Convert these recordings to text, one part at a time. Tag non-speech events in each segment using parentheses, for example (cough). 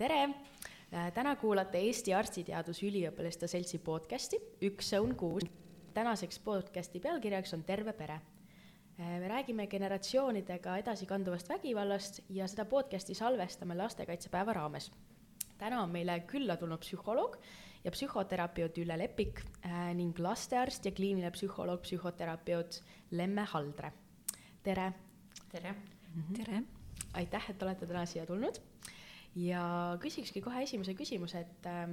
tere! täna kuulate Eesti Arstiteaduse Üliõpilaste Seltsi podcasti Üks õun kuus. tänaseks podcasti pealkirjaks on Terve pere. me räägime generatsioonidega edasikanduvast vägivallast ja seda podcasti salvestame lastekaitsepäeva raames. täna on meile külla tulnud psühholoog ja psühhoterapeut Ülle Lepik äh, ning lastearst ja kliiniline psühholoog, psühhoterapeut Lemme Haldre. tere! tere! -hmm. tere! aitäh, et olete täna siia tulnud ja küsikski kohe esimese küsimuse, et äh,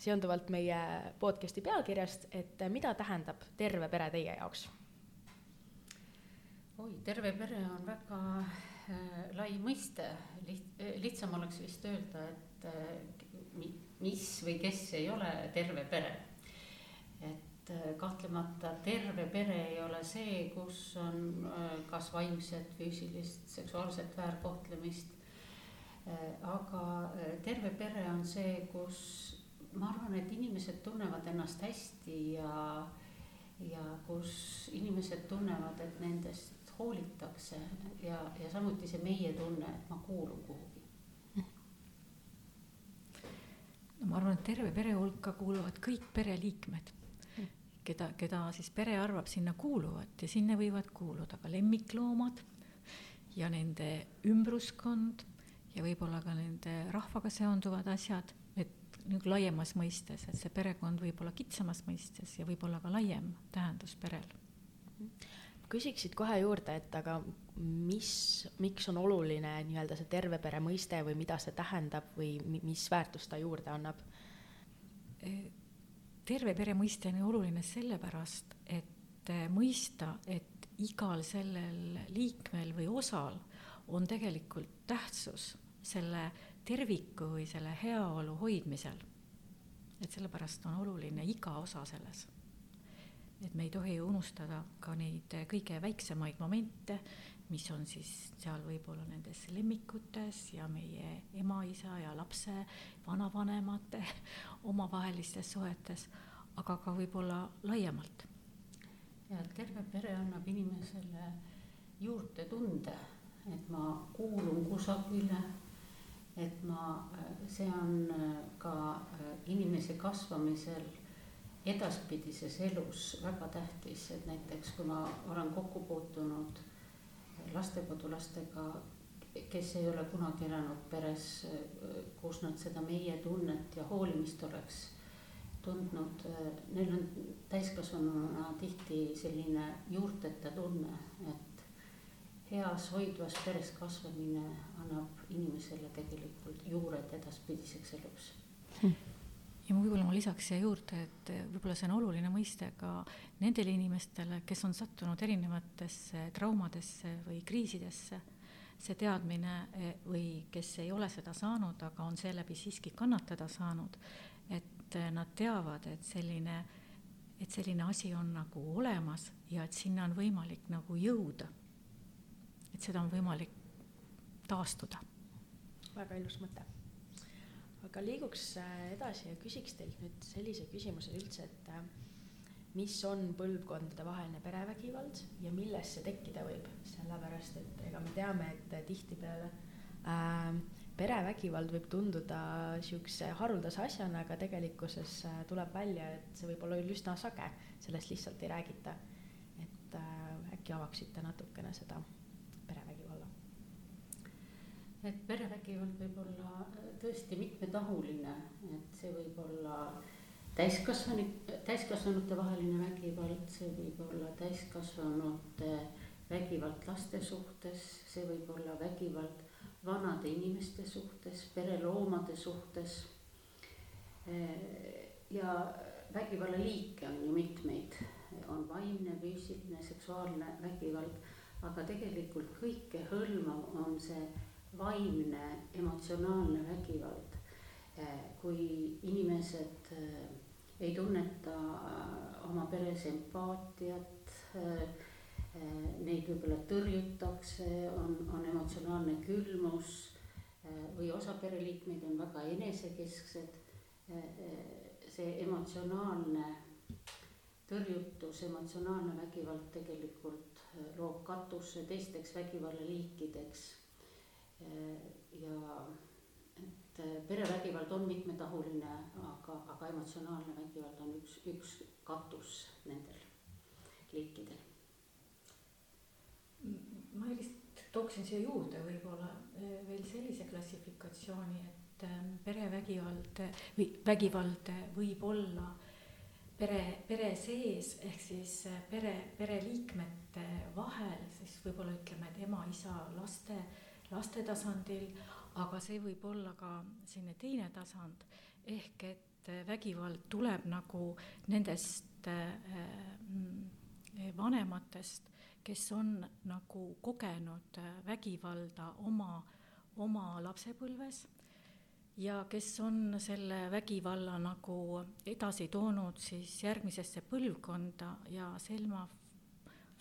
seonduvalt meie podcast'i pealkirjast, et äh, mida tähendab terve pere teie jaoks? oi, terve pere on väga äh, lai mõiste, liht-, lihtsam oleks vist öelda, et äh, mis või kes ei ole terve pere. et äh, kahtlemata terve pere ei ole see, kus on äh, kas vaimset, füüsilist, seksuaalset väärkohtlemist Äh, aga äh, terve pere on see, kus ma arvan, et inimesed tunnevad ennast hästi ja, ja kus inimesed tunnevad, et nendest hoolitakse ja, ja samuti see meie tunne, et ma kuulun kuhugi. no ma arvan, et terve pere hulka kuuluvad kõik pereliikmed, keda, keda siis pere arvab sinna kuuluvat ja sinna võivad kuuluda ka lemmikloomad ja nende ümbruskond ja võib-olla ka nende rahvaga seonduvad asjad, et nüüd laiemas mõistes, et see perekond võib olla kitsamas mõistes ja võib-olla ka laiem tähendus perel. küsiksid kohe juurde, et aga mis, miks on oluline nii-öelda see terve pere mõiste või mida see tähendab või mis väärtust ta juurde annab? Terve pere mõiste on oluline sellepärast, et mõista, et igal sellel liikmel või osal on tegelikult tähtsus selle terviku või selle heaolu hoidmisel. et sellepärast on oluline iga osa selles. et me ei tohi unustada ka neid kõige väiksemaid momente, mis on siis seal võib-olla nendes lemmikutes ja meie ema, isa ja lapse, vanavanemate (laughs) omavahelistes suhetes, aga ka võib-olla laiemalt. ja terve pere annab inimesele juurde tunde et ma kuulun kusagile. et ma, see on äh, ka äh, inimese kasvamisel edaspidises elus väga tähtis, et näiteks kui ma olen kokku puutunud lastekodulastega, kes ei ole kunagi elanud peres, kus nad seda meie tunnet ja hoolimist oleks tundnud, neil on täiskasvanuna tihti selline juurteta tunne, et heas hoidvas peres kasvamine annab inimesele tegelikult juured edaspidiseks eluks hm. ja võib-olla ma lisaks siia juurde, et võib-olla see on oluline mõiste ka nendele inimestele, kes on sattunud erinevatesse traumadesse või kriisidesse. see teadmine e, või kes ei ole seda saanud, aga on seeläbi siiski kannatada saanud, et nad teavad, et selline, et selline asi on nagu olemas ja et sinna on võimalik nagu jõuda et seda on võimalik taastuda. väga ilus mõte. aga liiguks äh, edasi ja küsiks teilt nüüd sellise küsimuse üldse, et äh, mis on põlvkondadevaheline perevägivald ja millest see tekkida võib, sellepärast et ega me teame, et tihtipeale äh, perevägivald võib tunduda niisuguse haruldase asjana, aga tegelikkuses äh, tuleb välja, et see võib olla üsna sage, sellest lihtsalt ei räägita. et äh, äkki avaksite natukene seda? Et perevägivald võib olla äh, tõesti mitmetahuline, et see võib olla täiskasvanu, täiskasvanute vaheline vägivald, see võib olla täiskasvanute vägivald laste suhtes, see võib olla vägivald vanade inimeste suhtes, pereloomade suhtes. Äh, ja vägivallaliike on ju mitmeid, on vaimne, füüsiline, seksuaalne vägivald aga tegelikult kõikehõlmav on see vaimne emotsionaalne vägivald. Eh, kui inimesed eh, ei tunneta eh, oma peres empaatiat, neid võib-olla tõrjutakse, on, on emotsionaalne külmus või osa pereliikmeid on väga enesekesksed. see emotsionaalne tõrjutus, emotsionaalne vägivald tegelikult loob katuse teisteks vägivallaliikideks. Äh, ja et perevägivald on mitmetahuline, aga, aga emotsionaalne vägivald on üks, üks katus nendel liikidel. ma vist tooksin siia juurde võib-olla veel sellise klassifikatsiooni, et perevägivald või vägivald võib olla pere, pere sees ehk siis pere, pereliikmete vahel, siis võib-olla ütleme, et ema, isa, laste, laste tasandil, aga see võib olla ka selline teine tasand, ehk et vägivald tuleb nagu nendest äh, vanematest, kes on nagu kogenud vägivalda oma, oma lapsepõlves ja kes on selle vägivalla nagu edasi toonud siis järgmisesse põlvkonda ja Selma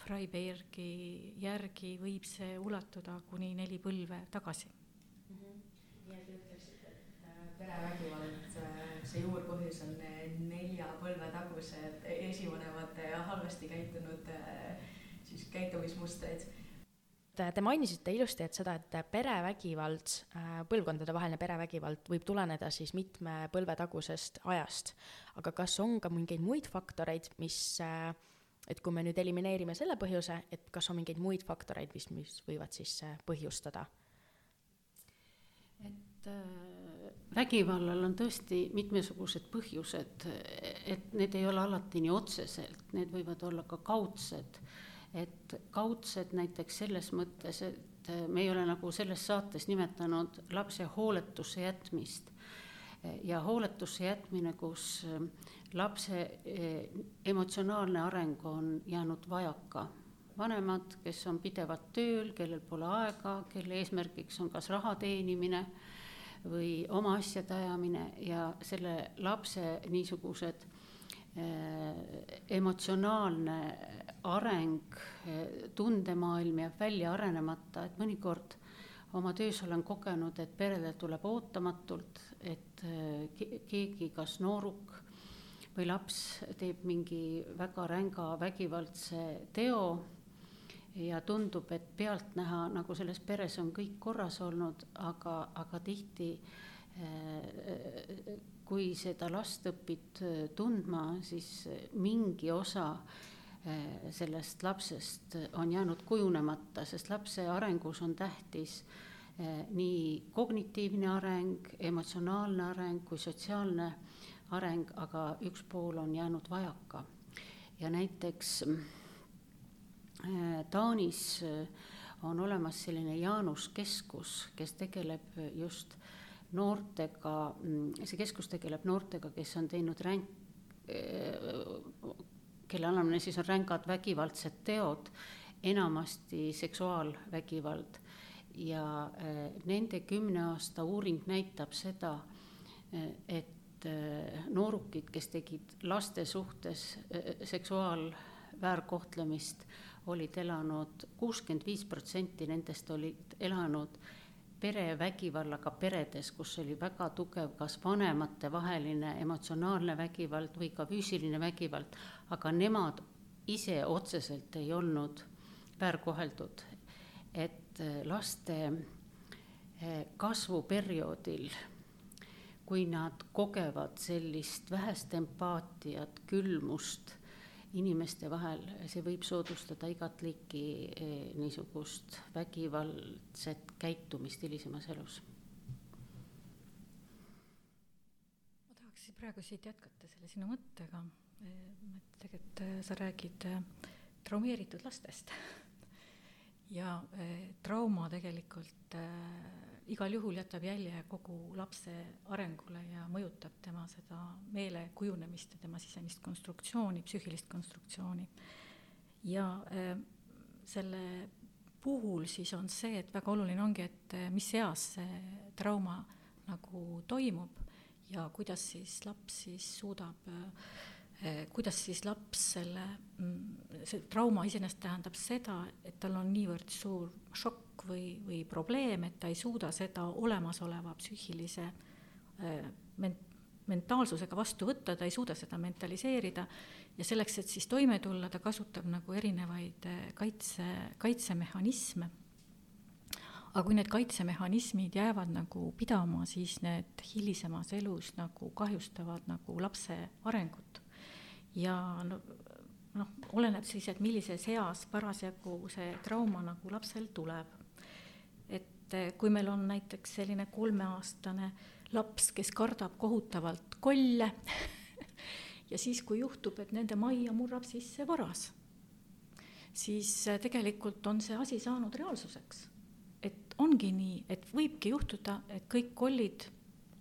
Freibergi järgi võib see ulatuda kuni neli põlve tagasi mm. -hmm. nii et te ütleksite, et äh, perevägivald, äh, see juurpõhjus on äh, nelja põlve tagused esivanemate halvasti käitunud siis käitumismustreid Te mainisite ilusti, et seda, et perevägivald, põlvkondadevaheline perevägivald võib tuleneda siis mitme põlve tagusest ajast. aga kas on ka mingeid muid faktoreid, mis äh, et kui me nüüd elimineerime selle põhjuse, et kas on mingeid muid faktoreid, mis, mis võivad siis äh, põhjustada? et äh, vägivallal on tõesti mitmesugused põhjused, et need ei ole alati nii otseselt, need võivad olla ka kaudsed. et kaudsed näiteks selles mõttes, et me ei ole nagu selles saates nimetanud lapse hooletusse jätmist ja hooletusse jätmine, kus äh, lapse eh, emotsionaalne areng on jäänud vajaka. vanemad, kes on pidevalt tööl, kellel pole aega, kelle eesmärgiks on kas raha teenimine või oma asjade ajamine ja selle lapse niisugused eh, emotsionaalne areng, eh, tundemaailm jääb välja arenemata, et mõnikord oma töös olen kogenud, et peredel tuleb ootamatult, et keegi, kas nooruk või laps teeb mingi väga ränga vägivaldse teo ja tundub, et pealtnäha nagu selles peres on kõik korras olnud, aga, aga tihti eh, kui seda last õpid tundma, siis mingi osa sellest lapsest on jäänud kujunemata, sest lapse arengus on tähtis eh, nii kognitiivne areng, emotsionaalne areng kui sotsiaalne areng, aga üks pool on jäänud vajaka. ja näiteks äh, Taanis on olemas selline Jaanus keskus, kes tegeleb just noortega, mm, see keskus tegeleb noortega, kes on teinud ränk, kelle alamine siis on rängad vägivaldsed teod, enamasti seksuaalvägivald. ja nende kümne aasta uuring näitab seda, et et äh, noorukid, kes tegid laste suhtes seksuaalväärkohtlemist, olid elanud, kuuskümmend viis protsenti nendest olid elanud perevägivallaga peredes, kus oli väga tugev kas vanematevaheline emotsionaalne vägivald või ka füüsiline vägivald, aga nemad ise otseselt ei olnud väärkoheldud. et äh, laste kasvuperioodil kui nad kogevad sellist vähest empaatiat, külmust inimeste vahel, see võib soodustada igat liiki eh, niisugust vägivaldset käitumist hilisemas elus. ma tahaks praegu siit jätkata selle sinu mõttega, et tegelikult eh, sa räägid eh, traumeeritud lastest (laughs) ja trauma tegelikult igal juhul jätab jälje kogu lapse arengule ja mõjutab tema seda meele kujunemist ja tema sisemist konstruktsiooni, psüühilist konstruktsiooni. ja äh, selle puhul siis on see, et väga oluline ongi, et äh, mis eas see trauma nagu toimub ja kuidas siis laps siis suudab äh, kuidas siis laps selle, mm, see trauma iseenesest tähendab seda, et tal on niivõrd suur šokk šokk või, või probleem, et ta ei suuda seda olemasoleva psüühilise äh, ment-, mentaalsusega vastu võtta, ta ei suuda seda mentaliseerida ja selleks, et siis toime tulla, ta kasutab nagu erinevaid äh, kaitse, kaitsemehhanisme. aga kui need kaitsemehhanismid jäävad nagu pidama, siis need hilisemas elus nagu kahjustavad nagu lapse arengut. ja no noh, oleneb siis, et millises eas parasjagu see trauma nagu lapsel tuleb. Et eh, kui meil on näiteks selline kolmeaastane laps, kes kardab kohutavalt kolle (laughs) ja siis, kui juhtub, et nende majja murrab sisse varas, siis eh, tegelikult on see asi saanud reaalsuseks. et ongi nii, et võibki juhtuda, et kõik kollid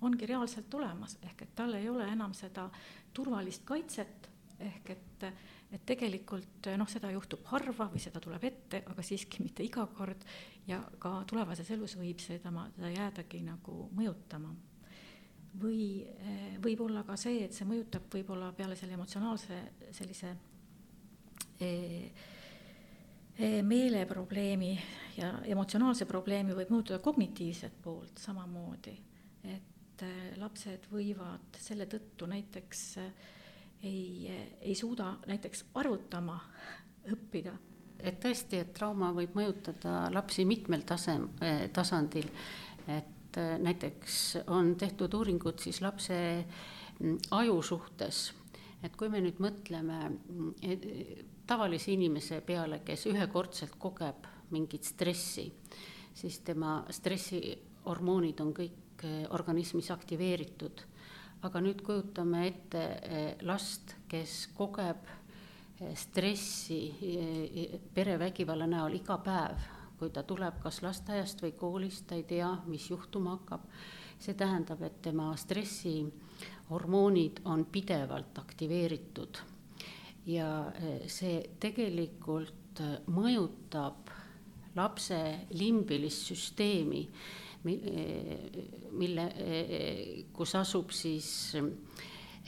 ongi reaalselt olemas, ehk et tal ei ole enam seda turvalist kaitset, ehk et et tegelikult noh, seda juhtub harva või seda tuleb ette, aga siiski mitte iga kord ja ka tulevases elus võib seda, seda jäädagi nagu mõjutama. või eh, võib olla ka see, et see mõjutab võib-olla peale selle emotsionaalse sellise eh, eh, meeleprobleemi ja emotsionaalse probleemi võib mõjutada kognitiivset poolt samamoodi, et lapsed võivad selle tõttu näiteks äh, ei, ei suuda näiteks arvutama õppida. et tõesti, et trauma võib mõjutada lapsi mitmel tasem, eh, tasandil, et eh, näiteks on tehtud uuringud siis lapse mm, aju suhtes, et kui me nüüd mõtleme mm, tavalise inimese peale, kes ühekordselt kogeb mingit stressi, siis tema stressihormoonid on kõik eh, organismis aktiveeritud aga nüüd kujutame ette eh, last, kes kogeb eh, stressi eh, perevägivalla näol iga päev, kui ta tuleb kas lasteaiast või koolist, ta ei tea, mis juhtuma hakkab. see tähendab, et tema stressihormoonid on pidevalt aktiveeritud. Ja see tegelikult mõjutab lapse limbilist süsteemi mille, kus asub siis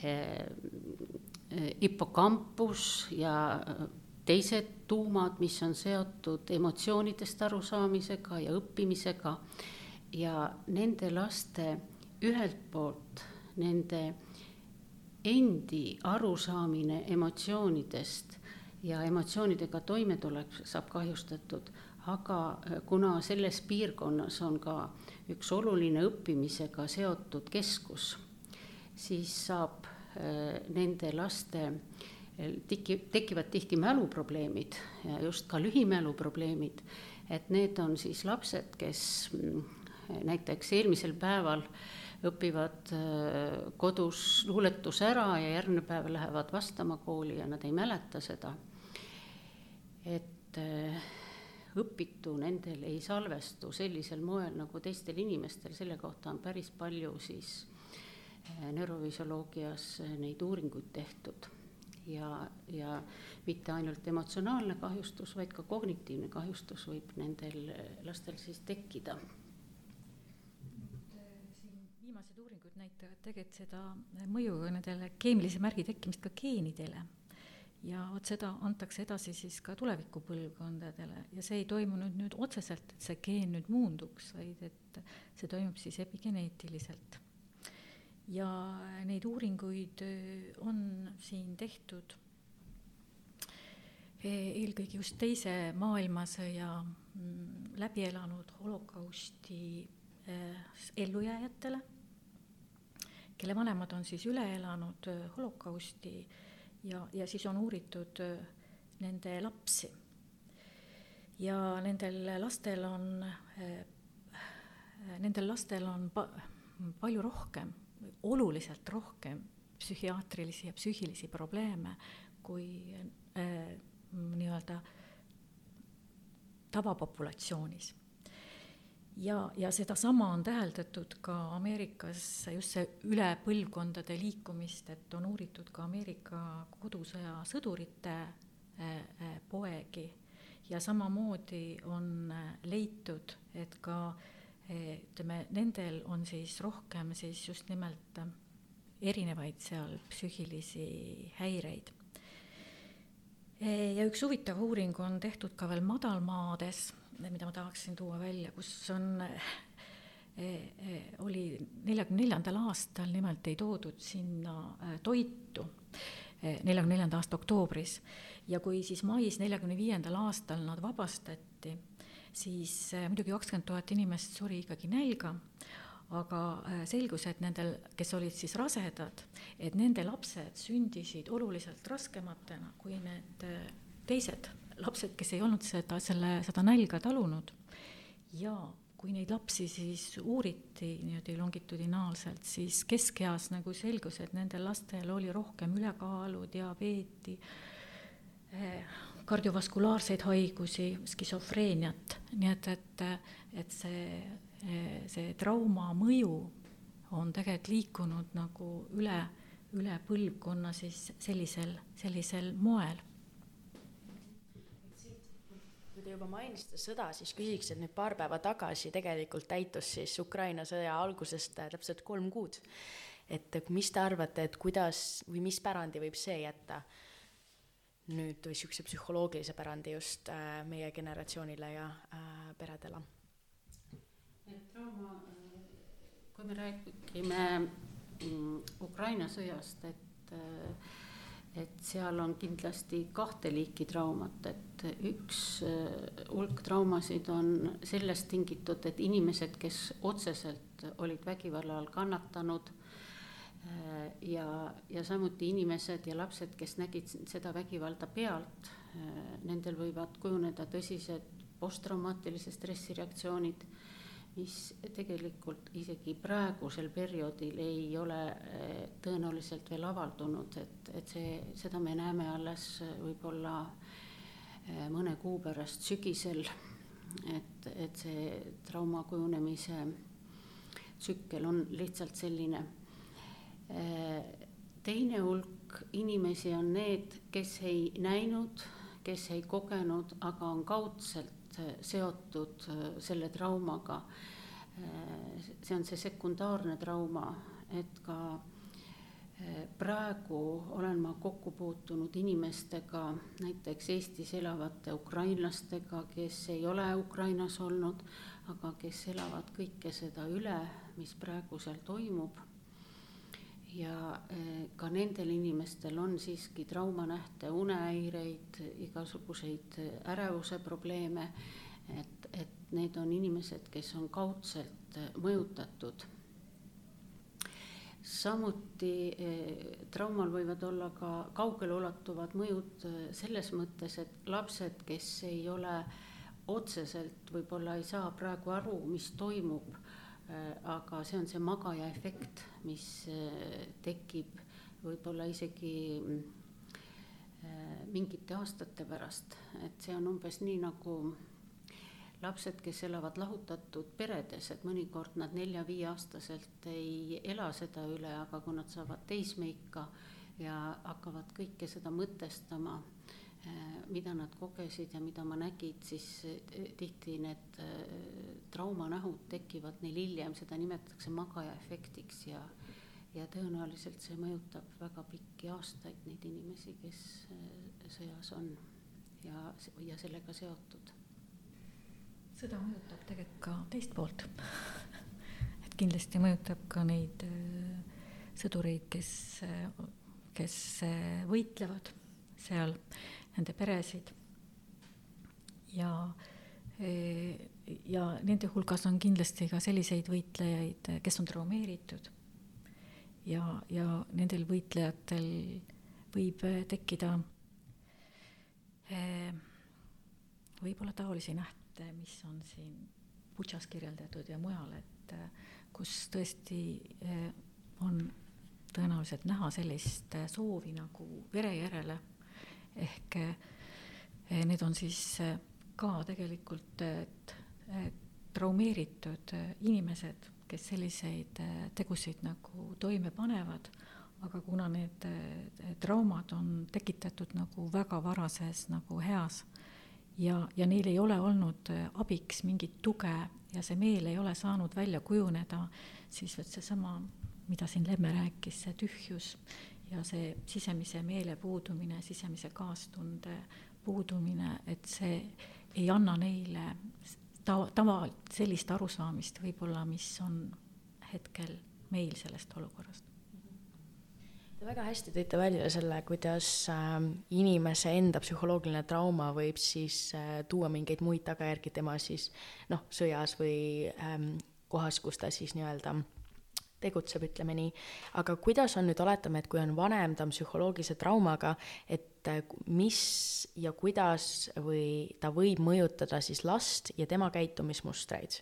eh, hipokampus ja teised tuumad, mis on seotud emotsioonidest arusaamisega ja õppimisega. ja nende laste ühelt poolt nende endi arusaamine emotsioonidest ja emotsioonidega toimetulek saab kahjustatud, aga äh, kuna selles piirkonnas on ka üks oluline õppimisega seotud keskus, siis saab äh, nende laste äh, tiki, tekivad tihti mäluprobleemid ja just ka lühimäluprobleemid, et need on siis lapsed, kes mm, näiteks eelmisel päeval õpivad kodus luuletuse ära ja järgmine päev lähevad vastama kooli ja nad ei mäleta seda. et õpitu nendel ei salvestu sellisel moel nagu teistel inimestel, selle kohta on päris palju siis äh, neurofüsioloogias äh, neid uuringuid tehtud. ja, ja mitte ainult emotsionaalne kahjustus, vaid ka kognitiivne kahjustus võib nendel äh, lastel siis tekkida. Viimased uuringud näitavad tegelikult seda mõju nendele keemilise märgi tekkimist ka geenidele ja vot seda antakse edasi siis ka tulevikupõlvkondadele ja see ei toimu nüüd, nüüd otseselt, et see geen nüüd muunduks, vaid et see toimub siis epigeneetiliselt. ja neid uuringuid äh, on siin tehtud e, eelkõige just teise maailmasõja mm, läbi elanud holokausti äh, ellujääjatele, kelle vanemad on siis üle elanud äh, holokausti ja, ja siis on uuritud äh, nende lapsi. ja nendel lastel on, äh, nendel lastel on pa-, palju rohkem, oluliselt rohkem psühhiaatrilisi ja psüühilisi probleeme kui äh, nii-öelda tavapopulatsioonis ja, ja sedasama on täheldatud ka Ameerikas, just see üle põlvkondade liikumist, et on uuritud ka Ameerika kodusõja sõdurite äh, äh, poegi ja samamoodi on äh, leitud, et ka ütleme, nendel on siis rohkem siis just nimelt erinevaid seal psüühilisi häireid. Ja üks huvitav uuring on tehtud ka veel madalmaades mida ma tahaksin tuua välja, kus on eh, eh, oli neljakümne neljandal aastal nimelt ei toodud sinna eh, toitu, neljakümne neljanda aasta oktoobris, ja kui siis mais neljakümne viiendal aastal nad vabastati, siis muidugi kakskümmend tuhat inimest suri ikkagi nälga, aga selgus, et nendel, kes olid siis rasedad, et nende lapsed sündisid oluliselt raskematena kui need teised lapsed, kes ei olnud seda, selle, seda nälga talunud. ja kui neid lapsi siis uuriti niimoodi longitudinaalselt, siis keskeas nagu selgus, et nendel lastel oli rohkem ülekaalu, diabeeti, eh, kardiovaskulaarseid haigusi, skisofreeniat, nii et, et, et see, see trauma mõju on tegelikult liikunud nagu üle, üle põlvkonna siis sellisel, sellisel moel kui te juba mainisite sõda, siis küsiks, et nüüd paar päeva tagasi tegelikult täitus siis Ukraina sõja algusest äh, täpselt kolm kuud. et mis te arvate, et kuidas või mis pärandi võib see jätta nüüd sihukese psühholoogilise pärandi just äh, meie generatsioonile ja äh, peredele? Trauma, kui me räägime mm, Ukraina sõjast, et äh, et seal on kindlasti kahte liiki traumat, et üks äh, hulk traumasid on sellest tingitud, et inimesed, kes otseselt olid vägivalla all kannatanud äh, ja, ja samuti inimesed ja lapsed, kes nägid seda vägivalda pealt, äh, nendel võivad kujuneda tõsised posttraumaatilise stressireaktsioonid mis tegelikult isegi praegusel perioodil ei ole eh, tõenäoliselt veel avaldunud, et, et see, seda me näeme alles võib-olla eh, mõne kuu pärast sügisel. et, et see trauma kujunemise tsükkel on lihtsalt selline. Eh, teine hulk inimesi on need, kes ei näinud, kes ei kogenud, aga on kaudselt seotud äh, selle traumaga. Äh, see on see sekundaarne trauma, et ka äh, praegu olen ma kokku puutunud inimestega, näiteks Eestis elavate ukrainlastega, kes ei ole Ukrainas olnud, aga kes elavad kõike seda üle, mis praegu seal toimub ja ka nendel inimestel on siiski traumanähte, unehäireid, igasuguseid ärevuse probleeme. et, et need on inimesed, kes on kaudselt mõjutatud. samuti traumal võivad olla ka kaugeleulatuvad mõjud selles mõttes, et lapsed, kes ei ole otseselt, võib-olla ei saa praegu aru, mis toimub aga see on see magaja efekt, mis äh, tekib võib-olla isegi äh, mingite aastate pärast, et see on umbes nii nagu lapsed, kes elavad lahutatud peredes, et mõnikord nad nelja-viieaastaselt ei ela seda üle, aga kui nad saavad teismeikka ja hakkavad kõike seda mõtestama Äh, mida nad kogesid ja mida ma nägin, siis äh, tihti need äh, traumanähud tekivad neil hiljem, seda nimetatakse magaja efektiks ja, ja tõenäoliselt see mõjutab väga pikki aastaid neid inimesi, kes sõjas on ja, ja sellega seotud. sõda mõjutab tegelikult ka teist poolt (laughs) et kindlasti mõjutab ka neid sõdureid, kes, kes võitlevad seal nende peresid. ja, e, ja nende hulgas on kindlasti ka selliseid võitlejaid, kes on traumeeritud. ja, ja nendel võitlejatel võib tekkida e, võib-olla taolisi nähte, mis on siin Butšas kirjeldatud ja mujal, et kus tõesti on tõenäoliselt näha sellist soovi nagu vere järele ehk eh, need on siis eh, ka tegelikult traumeeritud inimesed, kes selliseid tegusid nagu toime panevad, aga kuna need traumad on tekitatud nagu väga varases nagu eas ja, ja neil ei ole olnud abiks mingit tuge ja see meel ei ole saanud välja kujuneda, siis vot seesama, mida siin Lemme rääkis, see tühjus ja see sisemise meele puudumine, sisemise kaastunde puudumine, et see ei anna neile ta-, tava, sellist arusaamist võib-olla, mis on hetkel meil sellest olukorrast. Te väga hästi tõite välja selle, kuidas äh, inimese enda psühholoogiline trauma võib siis äh, tuua mingeid muid tagajärgi tema siis noh, sõjas või ähm, kohas, kus ta siis nii-öelda tegutseb, ütleme nii. aga kuidas on nüüd, oletame, et kui on vanem, ta on psühholoogilise traumaga, et äh, mis ja kuidas või ta võib mõjutada siis last ja tema käitumismustreid?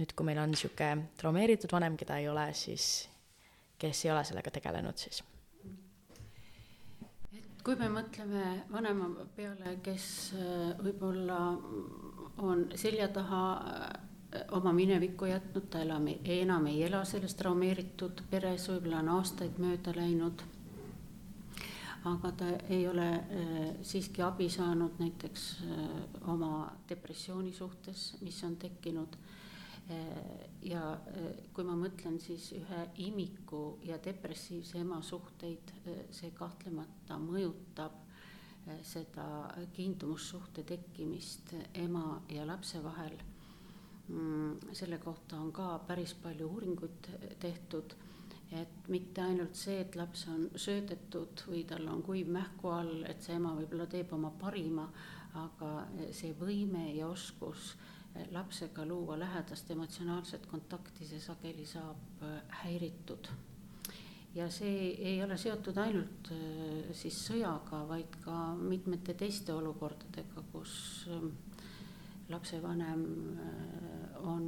nüüd, kui meil on niisugune traumeeritud vanem, keda ei ole, siis kes ei ole sellega tegelenud siis? et kui me mõtleme vanema peale, kes äh, võib-olla on selja taha oma minevikku jätnud, ta enam ei, enam ei ela selles traumeeritud peres, võib-olla on aastaid mööda läinud. aga ta ei ole siiski abi saanud näiteks oma depressiooni suhtes, mis on tekkinud ja kui ma mõtlen siis ühe imiku ja depressiivse ema suhteid, see kahtlemata mõjutab seda kiindumussuhte tekkimist ema ja lapse vahel. Mm, selle kohta on ka päris palju uuringuid tehtud, et mitte ainult see, et laps on söödetud või tal on kuiv mähku all, et see ema võib-olla teeb oma parima, aga see võime ja oskus lapsega luua lähedast emotsionaalset kontakti, see sageli saab äh, häiritud. ja see ei ole seotud ainult äh, siis sõjaga, vaid ka mitmete teiste olukordadega, kus ähm, lapsevanem äh, on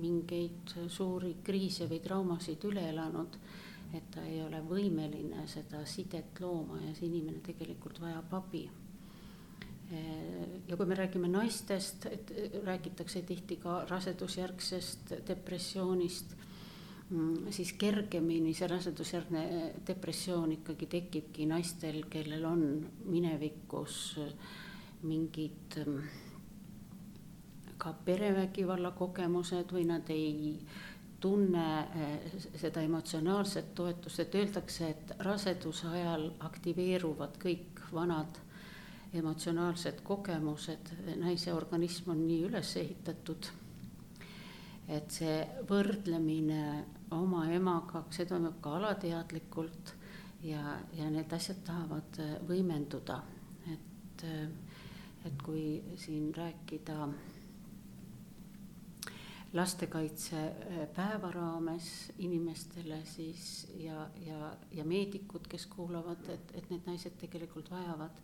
mingeid suuri kriise või traumasid üle elanud, et ta ei ole võimeline seda sidet looma ja see inimene tegelikult vajab abi. Ja kui me räägime naistest, et räägitakse tihti ka rasedusjärgsest depressioonist, siis kergemini see rasedusjärgne depressioon ikkagi tekibki naistel, kellel on minevikus mingid ka perevägivalla kogemused või nad ei tunne eh, seda emotsionaalset toetust, et öeldakse, et raseduse ajal aktiveeruvad kõik vanad emotsionaalsed kogemused, naise organism on nii üles ehitatud, et see võrdlemine oma emaga, see toimub ka alateadlikult ja, ja need asjad tahavad võimenduda, et, et kui siin rääkida lastekaitsepäeva raames inimestele siis ja, ja, ja meedikud, kes kuulavad, et, et need naised tegelikult vajavad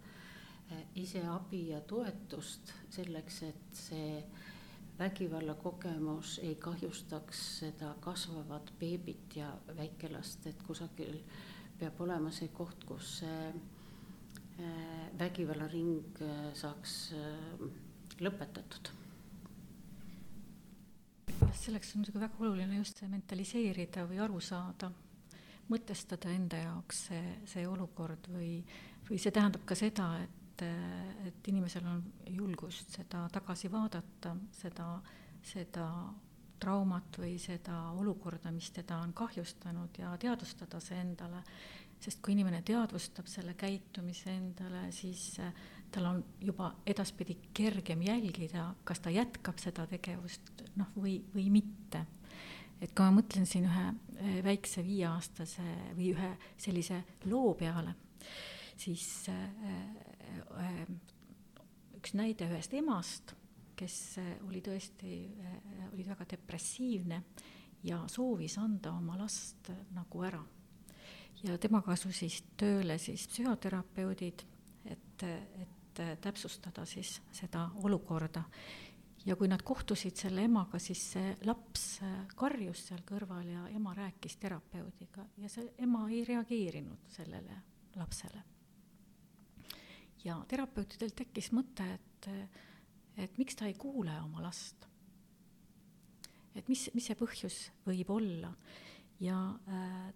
Eh, ise abi ja toetust selleks, et see vägivallakogemus ei kahjustaks seda kasvavat beebit ja väikelast, et kusagil peab olema see koht, kus see eh, vägivallaring saaks lõpetatud selleks on muidugi väga oluline just see mentaliseerida või aru saada, mõtestada enda jaoks see, see olukord või, või see tähendab ka seda, et et, inimesel on julgust seda tagasi vaadata, seda, seda traumat või seda olukorda, mis teda on kahjustanud ja teadvustada see endale. sest kui inimene teadvustab selle käitumise endale, siis äh, tal on juba edaspidi kergem jälgida, kas ta jätkab seda tegevust, noh, või, või mitte. et kui ma mõtlen siin ühe äh, väikse viieaastase või ühe sellise loo peale, siis äh, üks näide ühest emast, kes oli tõesti, äh, oli väga depressiivne ja soovis anda oma last nagu ära. ja temaga asusid tööle siis psühhoterapeudid, et, et täpsustada siis seda olukorda. ja kui nad kohtusid selle emaga, siis see laps karjus seal kõrval ja ema rääkis terapeudiga ja see ema ei reageerinud sellele lapsele ja terapeutidel tekkis mõte, et, et miks ta ei kuule oma last. et mis, mis see põhjus võib olla ja äh,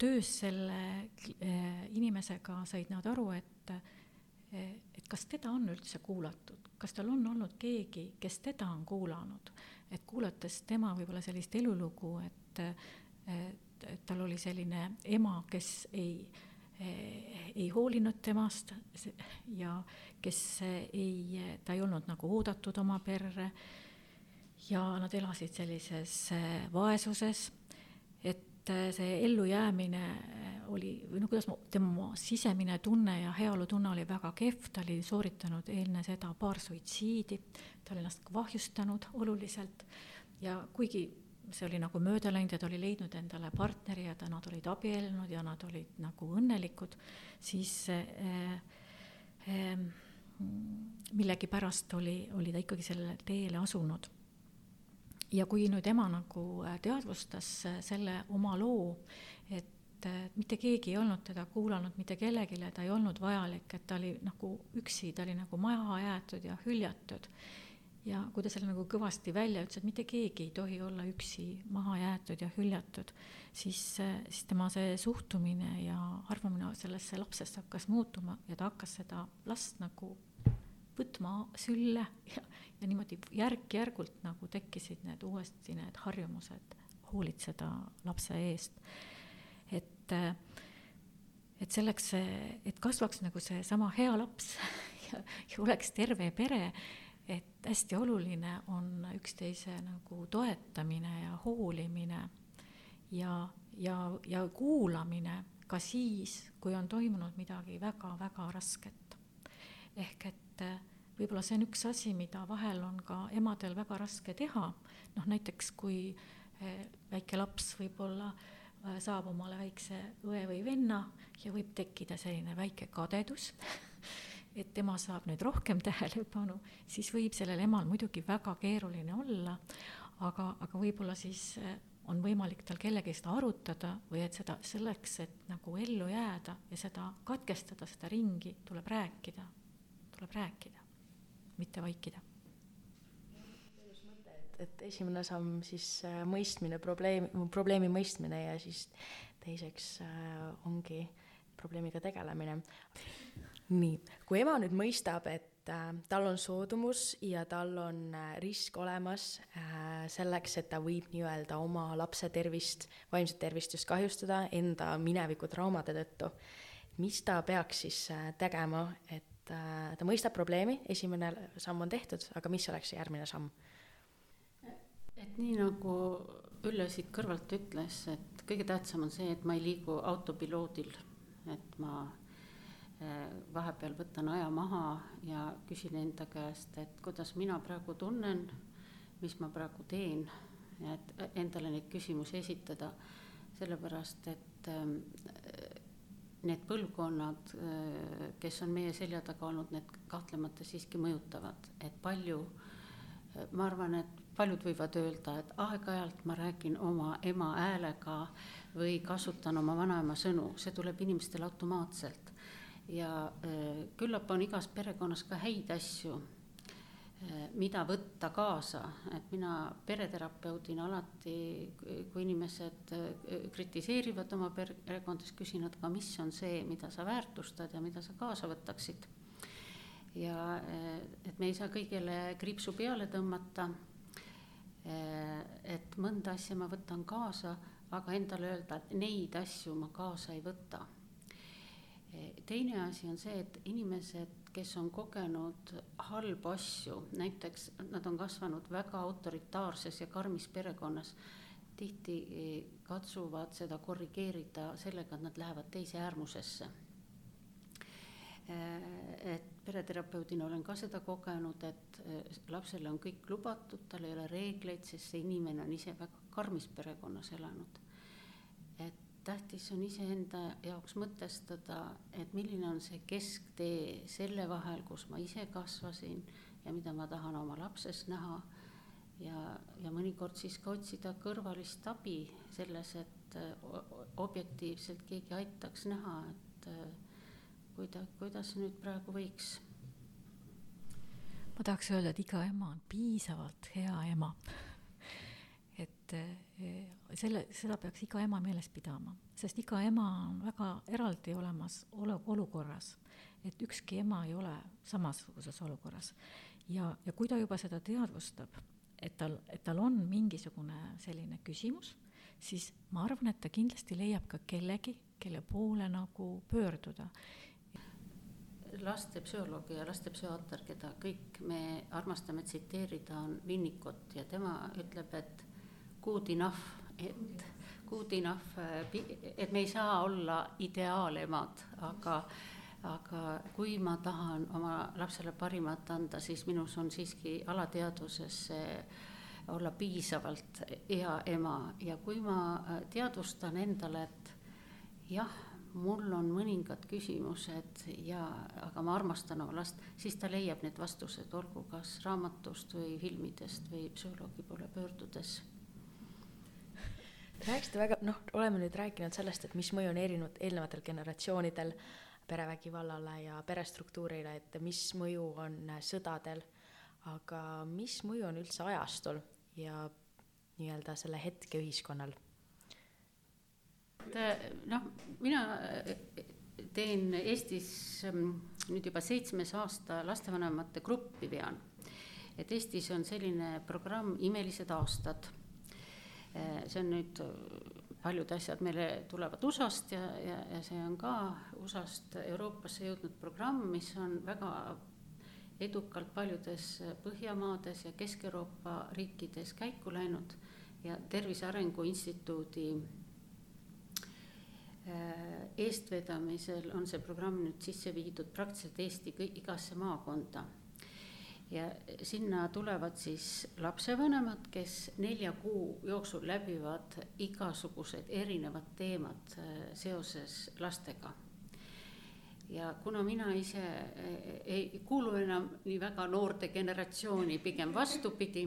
töös selle äh, inimesega said nad aru, et äh, et kas teda on üldse kuulatud, kas tal on olnud keegi, kes teda on kuulanud, et kuulates tema võib-olla sellist elulugu, et, et, et tal oli selline ema, kes ei Eh, ei hoolinud temast ja kes ei, ta ei olnud nagu oodatud oma perre. Ja nad elasid sellises eh, vaesuses, et eh, see ellujäämine oli, või no kuidas ma, tema sisemine tunne ja heaolutunne oli väga kehv, ta oli sooritanud enne seda paar suitsiidi, ta oli ennast kahjustanud oluliselt ja kuigi see oli nagu mööda läinud ja ta oli leidnud endale partneri ja ta, nad olid abiellunud ja nad olid nagu õnnelikud, siis äh, äh, millegipärast oli, oli ta ikkagi sellele teele asunud. Ja kui nüüd ema nagu teadvustas selle oma loo, et mitte keegi ei olnud teda kuulanud mitte kellelegi, ta ei olnud vajalik, et ta oli nagu üksi, ta oli nagu maha jäetud ja hüljatud. Ja kui ta selle nagu kõvasti välja ütles, et mitte keegi ei tohi olla üksi maha jäetud ja hüljatud, siis, siis tema see suhtumine ja arvamine sellesse lapsesse hakkas muutuma ja ta hakkas seda last nagu võtma sülle ja, ja niimoodi järk-järgult nagu tekkisid need uuesti need harjumused hoolitseda lapse eest. et, et selleks, et kasvaks nagu seesama hea laps (laughs) ja, ja oleks terve pere et hästi oluline on üksteise nagu toetamine ja hoolimine ja, ja, ja kuulamine ka siis, kui on toimunud midagi väga-väga rasket. ehk et eh, võib-olla see on üks asi, mida vahel on ka emadel väga raske teha, noh näiteks kui eh, väike laps võib-olla eh, saab omale väikse õe või venna ja võib tekkida selline väike kadedus (laughs) et tema saab nüüd rohkem (laughs) tähelepanu, siis võib sellel emal muidugi väga keeruline olla, aga, aga võib-olla siis eh, on võimalik tal kellegagi seda arutada või et seda selleks, et nagu ellu jääda ja seda katkestada, seda ringi, tuleb rääkida, tuleb rääkida, mitte vaikida. Et esimene samm siis äh, mõistmine, probleem, probleemi mõistmine ja siis teiseks äh, ongi probleemiga tegelemine. Nii, kui ema nüüd mõistab, et äh, tal on soodumus ja tal on risk olemas selleks, et ta võib nii-öelda oma lapse tervist, vaimset tervist just kahjustada enda mineviku traumade tõttu, mis ta peaks siis tegema, et ta mõistab probleemi, esimene samm on tehtud, aga mis oleks see järgmine samm? et nii nagu Ülle siit kõrvalt ütles, et kõige tähtsam on see, et ma ei liigu autopiloodil, et ma Äh, vahepeal võtan aja maha ja küsin enda käest, et kuidas mina praegu tunnen, mis ma praegu teen, et endale neid küsimusi esitada, sellepärast et ähm, need põlvkonnad, äh, kes on meie selja taga olnud, need kahtlemata siiski mõjutavad, et palju, äh, ma arvan, et paljud võivad öelda, et aeg-ajalt ma räägin oma ema häälega või kasutan oma vanaema sõnu, see tuleb inimestele automaatselt. Ja äh, küllap on igas perekonnas ka häid asju, mida võtta kaasa, et mina pereterapeudina alati, kui inimesed äh, kritiseerivad oma perekondas, küsin, et aga mis on see, mida sa väärtustad ja mida sa kaasa võtaksid. ja et me ei saa kõigele kriipsu peale tõmmata. et mõnda asja ma võtan kaasa, aga endale öelda, et neid asju ma kaasa ei võta teine asi on see, et inimesed, kes on kogenud halbu asju, näiteks nad on kasvanud väga autoritaarses ja karmis perekonnas, tihti katsuvad seda korrigeerida sellega, et nad lähevad teise äärmusesse. Et pereterapeudina olen ka seda kogenud, et lapsele on kõik lubatud, tal ei ole reegleid, sest see inimene on ise väga karmis perekonnas elanud. Tähtis on iseenda jaoks mõtestada, et milline on see kesktee selle vahel, kus ma ise kasvasin ja mida ma tahan oma lapses näha. ja, ja mõnikord siis ka otsida kõrvalist abi selles, et objektiivselt keegi aitaks näha, et kuida-, kuidas nüüd praegu võiks. ma tahaks öelda, et iga ema on piisavalt hea ema et eh, selle, seda peaks iga ema meeles pidama, sest iga ema on väga eraldi olemas olu-, olukorras. et ükski ema ei ole samasuguses olukorras. ja, ja kui ta juba seda teadvustab, et tal, et tal on mingisugune selline küsimus, siis ma arvan, et ta kindlasti leiab ka kellegi, kelle poole nagu pöörduda lastepsühholoog ja lastepsühhiaater, keda kõik me armastame tsiteerida, on Winnicott ja tema ütleb, et good enough, et good enough, et me ei saa olla ideaalemad, aga aga kui ma tahan oma lapsele parimat anda, siis minus on siiski alateadvuses olla piisavalt hea ema. Ja kui ma äh, teadvustan endale, et jah, mul on mõningad küsimused ja, aga ma armastan oma last, siis ta leiab need vastused, olgu kas raamatust või filmidest või psühholoogi poole pöördudes rääkisite väga, noh, oleme nüüd rääkinud sellest, et mis mõju on erinevad, eelnevatel generatsioonidel perevägivallale ja perestruktuurile, et mis mõju on sõdadel, aga mis mõju on üldse ajastul ja nii-öelda selle hetke ühiskonnal? noh, mina teen Eestis mm, nüüd juba seitsmes aasta lastevanemate gruppi vean. et Eestis on selline programm Imelised aastad. See on nüüd paljud asjad meile tulevad USA-st ja, ja, ja see on ka USA-st Euroopasse jõudnud programm, mis on väga edukalt paljudes Põhjamaades ja Kesk-Euroopa riikides käiku läinud ja Tervise Arengu Instituudi äh, eestvedamisel on see programm nüüd sisse viidud praktiliselt Eesti igasse maakonda ja sinna tulevad siis lapsevanemad, kes nelja kuu jooksul läbivad igasugused erinevad teemad äh, seoses lastega. ja kuna mina ise äh, ei kuulu enam nii väga noorte generatsiooni, pigem vastupidi,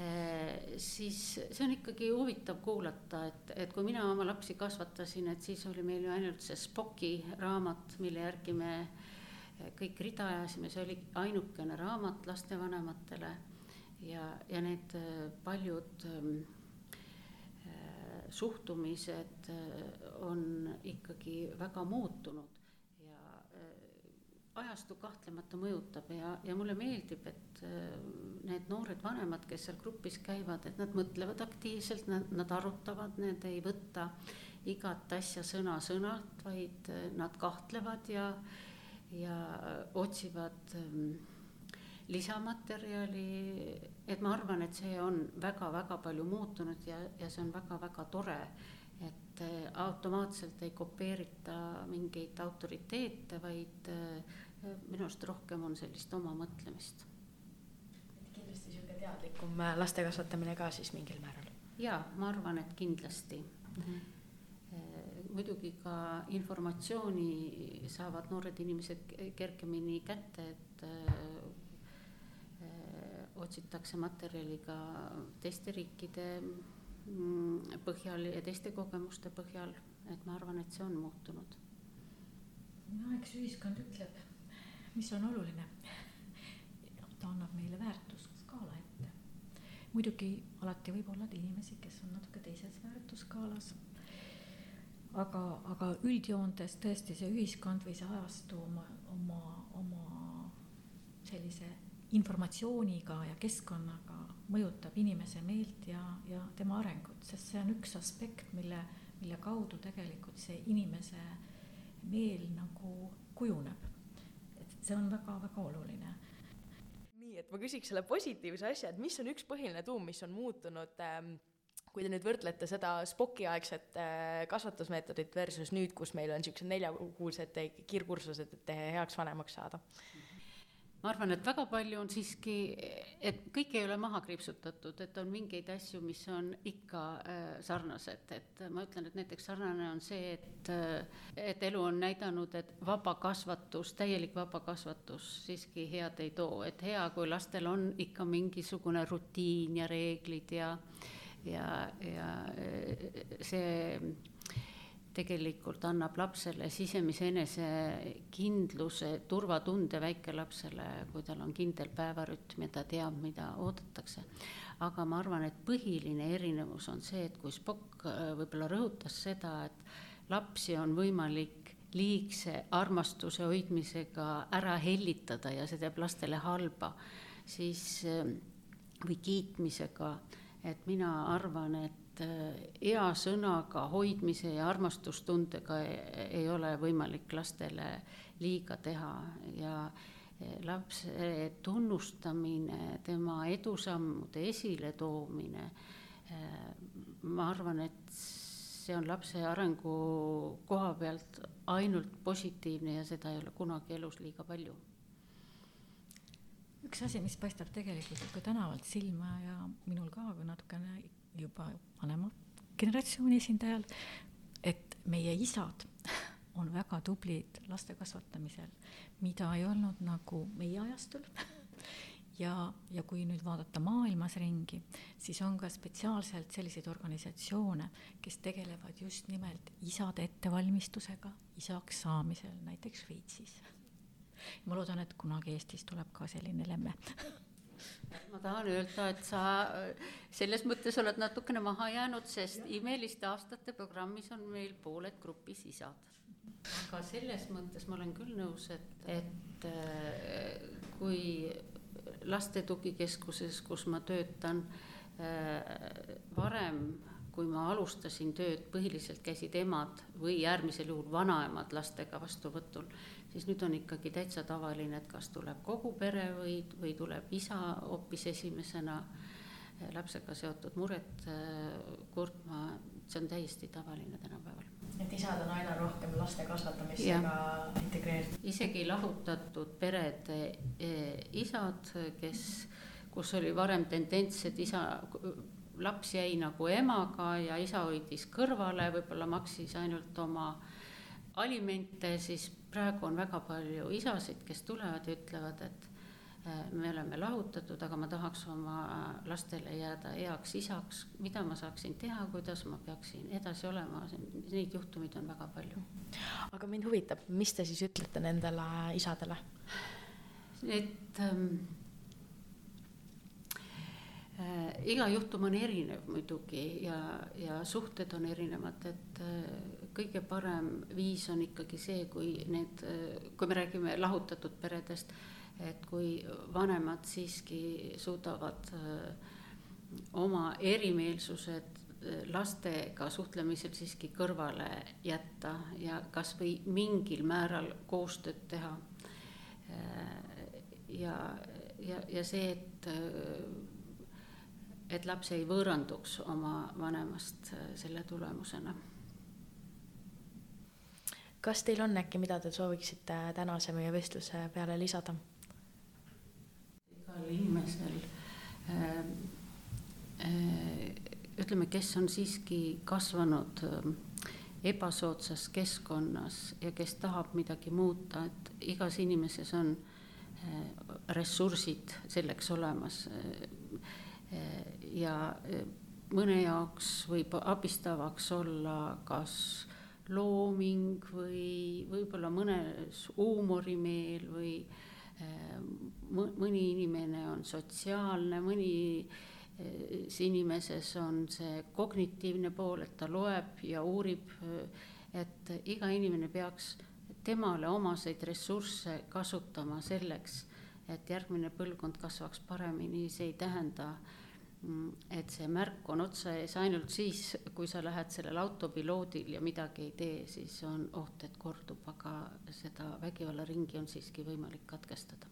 äh, siis see on ikkagi huvitav kuulata, et, et kui mina oma lapsi kasvatasin, et siis oli meil ju ainult see Spocki raamat, mille järgi me kõik rida ajasime, see oli ainukene raamat lastevanematele ja, ja need äh, paljud ähm, äh, suhtumised äh, on ikkagi väga muutunud ja ajastu kahtlemata mõjutab ja, ja mulle meeldib, et need noored vanemad, kes seal grupis käivad, et nad mõtlevad aktiivselt, nad, nad arutavad, need ei võta igat asja sõna-sõnalt, vaid nad kahtlevad ja ja otsivad ähm, lisamaterjali, et ma arvan, et see on väga-väga palju muutunud ja, ja see on väga-väga tore, et äh, automaatselt ei kopeerita mingeid autoriteete, vaid äh, minu arust rohkem on sellist oma mõtlemist. kindlasti sihuke teadlikum äh, laste kasvatamine ka siis mingil määral? jaa, ma arvan, et kindlasti mm. -hmm muidugi ka informatsiooni saavad noored inimesed kergemini kätte, et äh, otsitakse materjali ka teiste riikide mm, põhjal ja teiste kogemuste põhjal, et ma arvan, et see on muutunud. no eks ühiskond ütleb, mis on oluline. ta annab meile väärtusskaala ette. muidugi alati võib olla inimesi, kes on natuke teises väärtusskaalas aga, aga üldjoontes tõesti see ühiskond või see ajastu oma, oma, oma sellise informatsiooniga ja keskkonnaga mõjutab inimese meelt ja, ja tema arengut, sest see on üks aspekt, mille, mille kaudu tegelikult see inimese meel nagu kujuneb. et see on väga-väga oluline nii, et ma küsiks selle positiivse asja, et mis on üks põhiline tuum, mis on muutunud ähm, kui te nüüd võrdlete seda Spocki aegset äh, kasvatusmeetodit versus nüüd, kus meil on niisugused neljakuulsed kiirkursused, et heaks vanemaks saada? ma arvan, et väga palju on siiski, et kõik ei ole maha kriipsutatud, et on mingeid asju, mis on ikka äh, sarnased, et ma ütlen, et näiteks sarnane on see, et, äh, et elu on näidanud, et vaba kasvatus, täielik vaba kasvatus siiski head ei too, et hea, kui lastel on ikka mingisugune rutiin ja reeglid ja äh, ja, ja see tegelikult annab lapsele sisemise enesekindluse, turvatunde väikelapsele, kui tal on kindel päevarütm ja ta teab, mida oodatakse. aga ma arvan, et põhiline erinevus on see, et kui Spock äh, võib-olla rõhutas seda, et lapsi on võimalik liigse armastuse hoidmisega ära hellitada ja see teeb lastele halba, siis äh, või kiitmisega et mina arvan, et äh, hea sõnaga hoidmise ja armastustundega ei ole võimalik lastele liiga teha ja äh, lapse tunnustamine, tema edusammude esiletoomine, äh, ma arvan, et see on lapse arengu koha pealt ainult positiivne ja seda ei ole kunagi elus liiga palju. Üks asi, mis paistab tegelikult ka tänavalt silma ja minul ka, aga natukene juba vanema generatsiooni esindajal, et meie isad (laughs) on väga tublid laste kasvatamisel, mida ei olnud nagu meie ajastul (laughs) ja, ja kui nüüd vaadata maailmas ringi, siis on ka spetsiaalselt selliseid organisatsioone, kes tegelevad just nimelt isade ettevalmistusega isaks saamisel, näiteks Šveitsis. (laughs) ma loodan, et kunagi Eestis tuleb ka selline lemme (laughs) ma tahan öelda, et sa selles mõttes oled natukene maha jäänud, sest imeliste aastate programmis on meil pooled grupis isad. aga selles mõttes ma olen küll nõus, et, et kui laste tugikeskuses, kus ma töötan, äh, varem, kui ma alustasin tööd, põhiliselt käisid emad või äärmisel juhul vanaemad lastega vastuvõtul, siis nüüd on ikkagi täitsa tavaline, et kas tuleb kogu pere või, või tuleb isa hoopis esimesena äh, lapsega seotud muret äh, kurtma, see on täiesti tavaline tänapäeval. et isad on aina rohkem laste kasvatamisega integreeritud? isegi lahutatud perede e, isad, kes, kus oli varem tendents, et isa, laps jäi nagu emaga ja isa hoidis kõrvale, võib-olla maksis ainult oma alimente, siis praegu on väga palju isasid, kes tulevad ja ütlevad, et Äh, me oleme lahutatud, aga ma tahaks oma lastele jääda heaks isaks, mida ma saaksin teha, kuidas ma peaksin edasi olema, neid juhtumeid on väga palju. aga mind huvitab, mis te siis ütlete nendele isadele? et ähm, äh, iga juhtum on erinev muidugi ja, ja suhted on erinevad, et äh, kõige parem viis on ikkagi see, kui need äh,, kui me räägime lahutatud peredest äh,, et kui vanemad siiski suudavad äh, oma erimeelsused äh, lastega suhtlemisel siiski kõrvale jätta ja kasvõi mingil määral koostööd teha. Äh, ja, ja, ja see, et, et laps ei võõranduks oma vanemast selle tulemusena kas teil on äkki, mida te sooviksite tänase meie vestluse peale lisada? igal inimesel äh, äh, ütleme, kes on siiski kasvanud äh, ebasoodsas keskkonnas ja kes tahab midagi muuta, et igas inimeses on ressursid selleks olemas. Ja mõne jaoks võib abistavaks olla kas looming või võib-olla mõnes huumorimeel või äh, mõni inimene on sotsiaalne, mõnis inimeses on see kognitiivne pool, et ta loeb ja uurib, et iga inimene peaks temale omaseid ressursse kasutama selleks, et järgmine põlvkond kasvaks paremini, see ei tähenda äh, et see märk on otsa ees ainult siis, kui sa lähed sellel autopiloodil ja midagi ei tee, siis on oht, et kordub, aga seda vägivallaringi on siiski võimalik katkestada.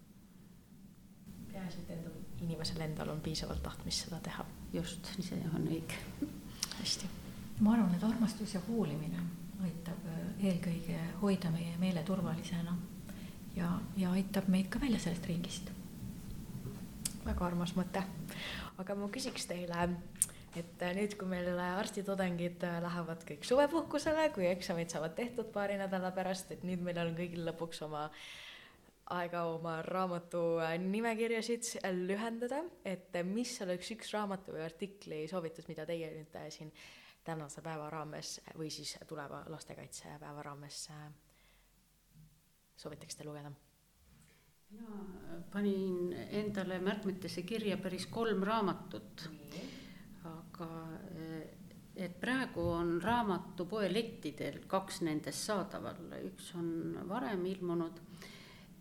peaasi, et endal, inimesel endal on piisavalt tahtmist seda teha. just, see on õige. hästi. ma arvan, et armastus ja hoolimine aitab äh, eelkõige hoida meie meele turvalisena ja, ja aitab meid ka välja sellest ringist. Väga armas mõte. Aga ma küsiks teile, et nüüd, kui meil arstitudengid lähevad kõik suvepuhkusele, kui eksamid saavad tehtud paari nädala pärast, et nüüd meil on kõigil lõpuks oma aega oma raamatu nimekirjasid lühendada, et mis oleks üks raamatu või artikli soovitus, mida teie nüüd siin tänase päeva raames või siis tuleva lastekaitsepäeva raames soovitaksite lugeda mina panin endale märkmetesse kirja päris kolm raamatut. aga et praegu on raamatupoe lettidel kaks nendest saadaval, üks on varem ilmunud.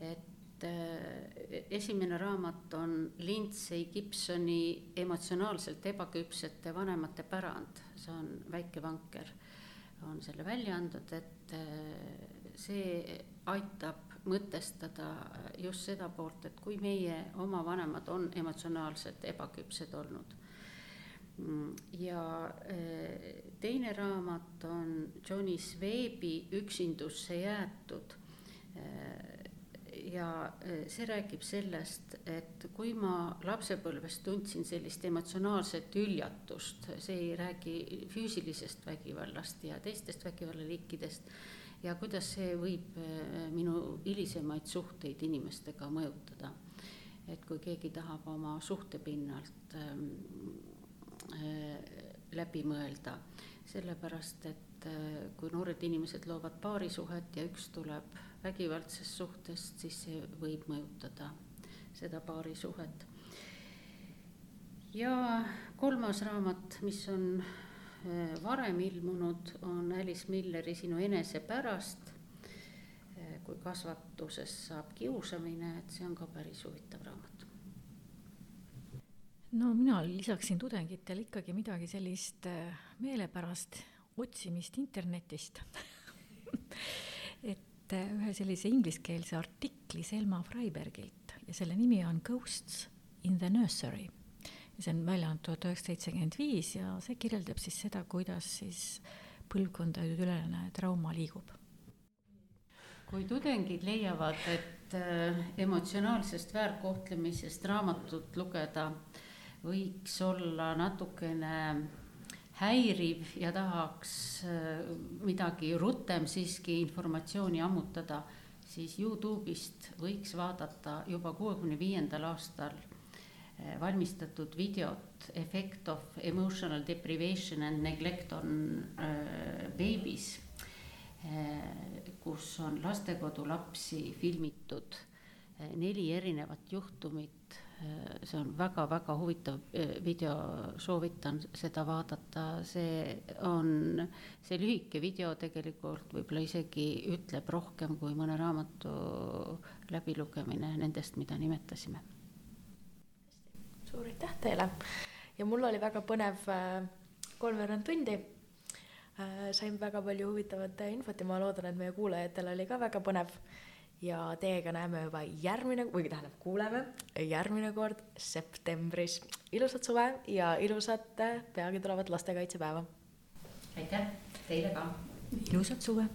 et eh, esimene raamat on Lindsay Gibsoni emotsionaalselt ebaküpsete vanemate pärand, see on väike vanker, on selle välja andnud, et eh, see aitab mõtestada just seda poolt, et kui meie oma vanemad on emotsionaalselt ebaküpsed olnud, ja teine raamat on Johnny Sveebi Üksindusse jäetud. Ja äh, see räägib sellest, et kui ma lapsepõlves tundsin sellist emotsionaalset hüljatust, see ei räägi füüsilisest vägivallast ja teistest vägivallaliikidest, ja kuidas see võib äh, minu hilisemaid suhteid inimestega mõjutada. et kui keegi tahab oma suhtepinnalt ähm, äh, läbi mõelda, sellepärast et kui noored inimesed loovad paarisuhet ja üks tuleb vägivaldsest suhtest, siis see võib mõjutada seda paarisuhet. ja kolmas raamat, mis on varem ilmunud, on Alice Milleri Sinu enese pärast. Äh, kui kasvatusest saab kiusamine, et see on ka päris huvitav raamat. no mina lisaksin tudengitele ikkagi midagi sellist äh, meelepärast otsimist internetist (laughs) et ühe sellise ingliskeelse artikli Selma Freibergilt ja selle nimi on Ghosts in the nursery. See on välja antud tuhat üheksasada seitsekümmend viis ja see kirjeldab siis seda, kuidas siis põlvkondadeülene trauma liigub. kui tudengid leiavad, et äh, emotsionaalsest väärkohtlemisest raamatut lugeda võiks olla natukene häiriv ja tahaks äh, midagi rutem siiski informatsiooni ammutada, siis Youtube'ist võiks vaadata juba kuuekümne viiendal aastal valmistatud videot Effect of emotional deprivation and neglect on äh, babies äh,, kus on lastekodulapsi filmitud äh, neli erinevat juhtumit Äh, see on väga-väga huvitav äh, video, soovitan seda vaadata, see on, see lühike video tegelikult võib-olla isegi ütleb rohkem kui mõne raamatu läbilugemine nendest, mida nimetasime. Suur aitäh teile ja mul oli väga põnev äh, kolmveerand tundi. sain väga palju huvitavat infot ja ma loodan, et meie kuulajatel oli ka väga põnev ja teiega näeme juba järgmine, või tähendab, kuuleme järgmine kord septembris. ilusat suve ja ilusat peagi tulevat lastekaitsepäeva. aitäh, teile ka. ilusat suve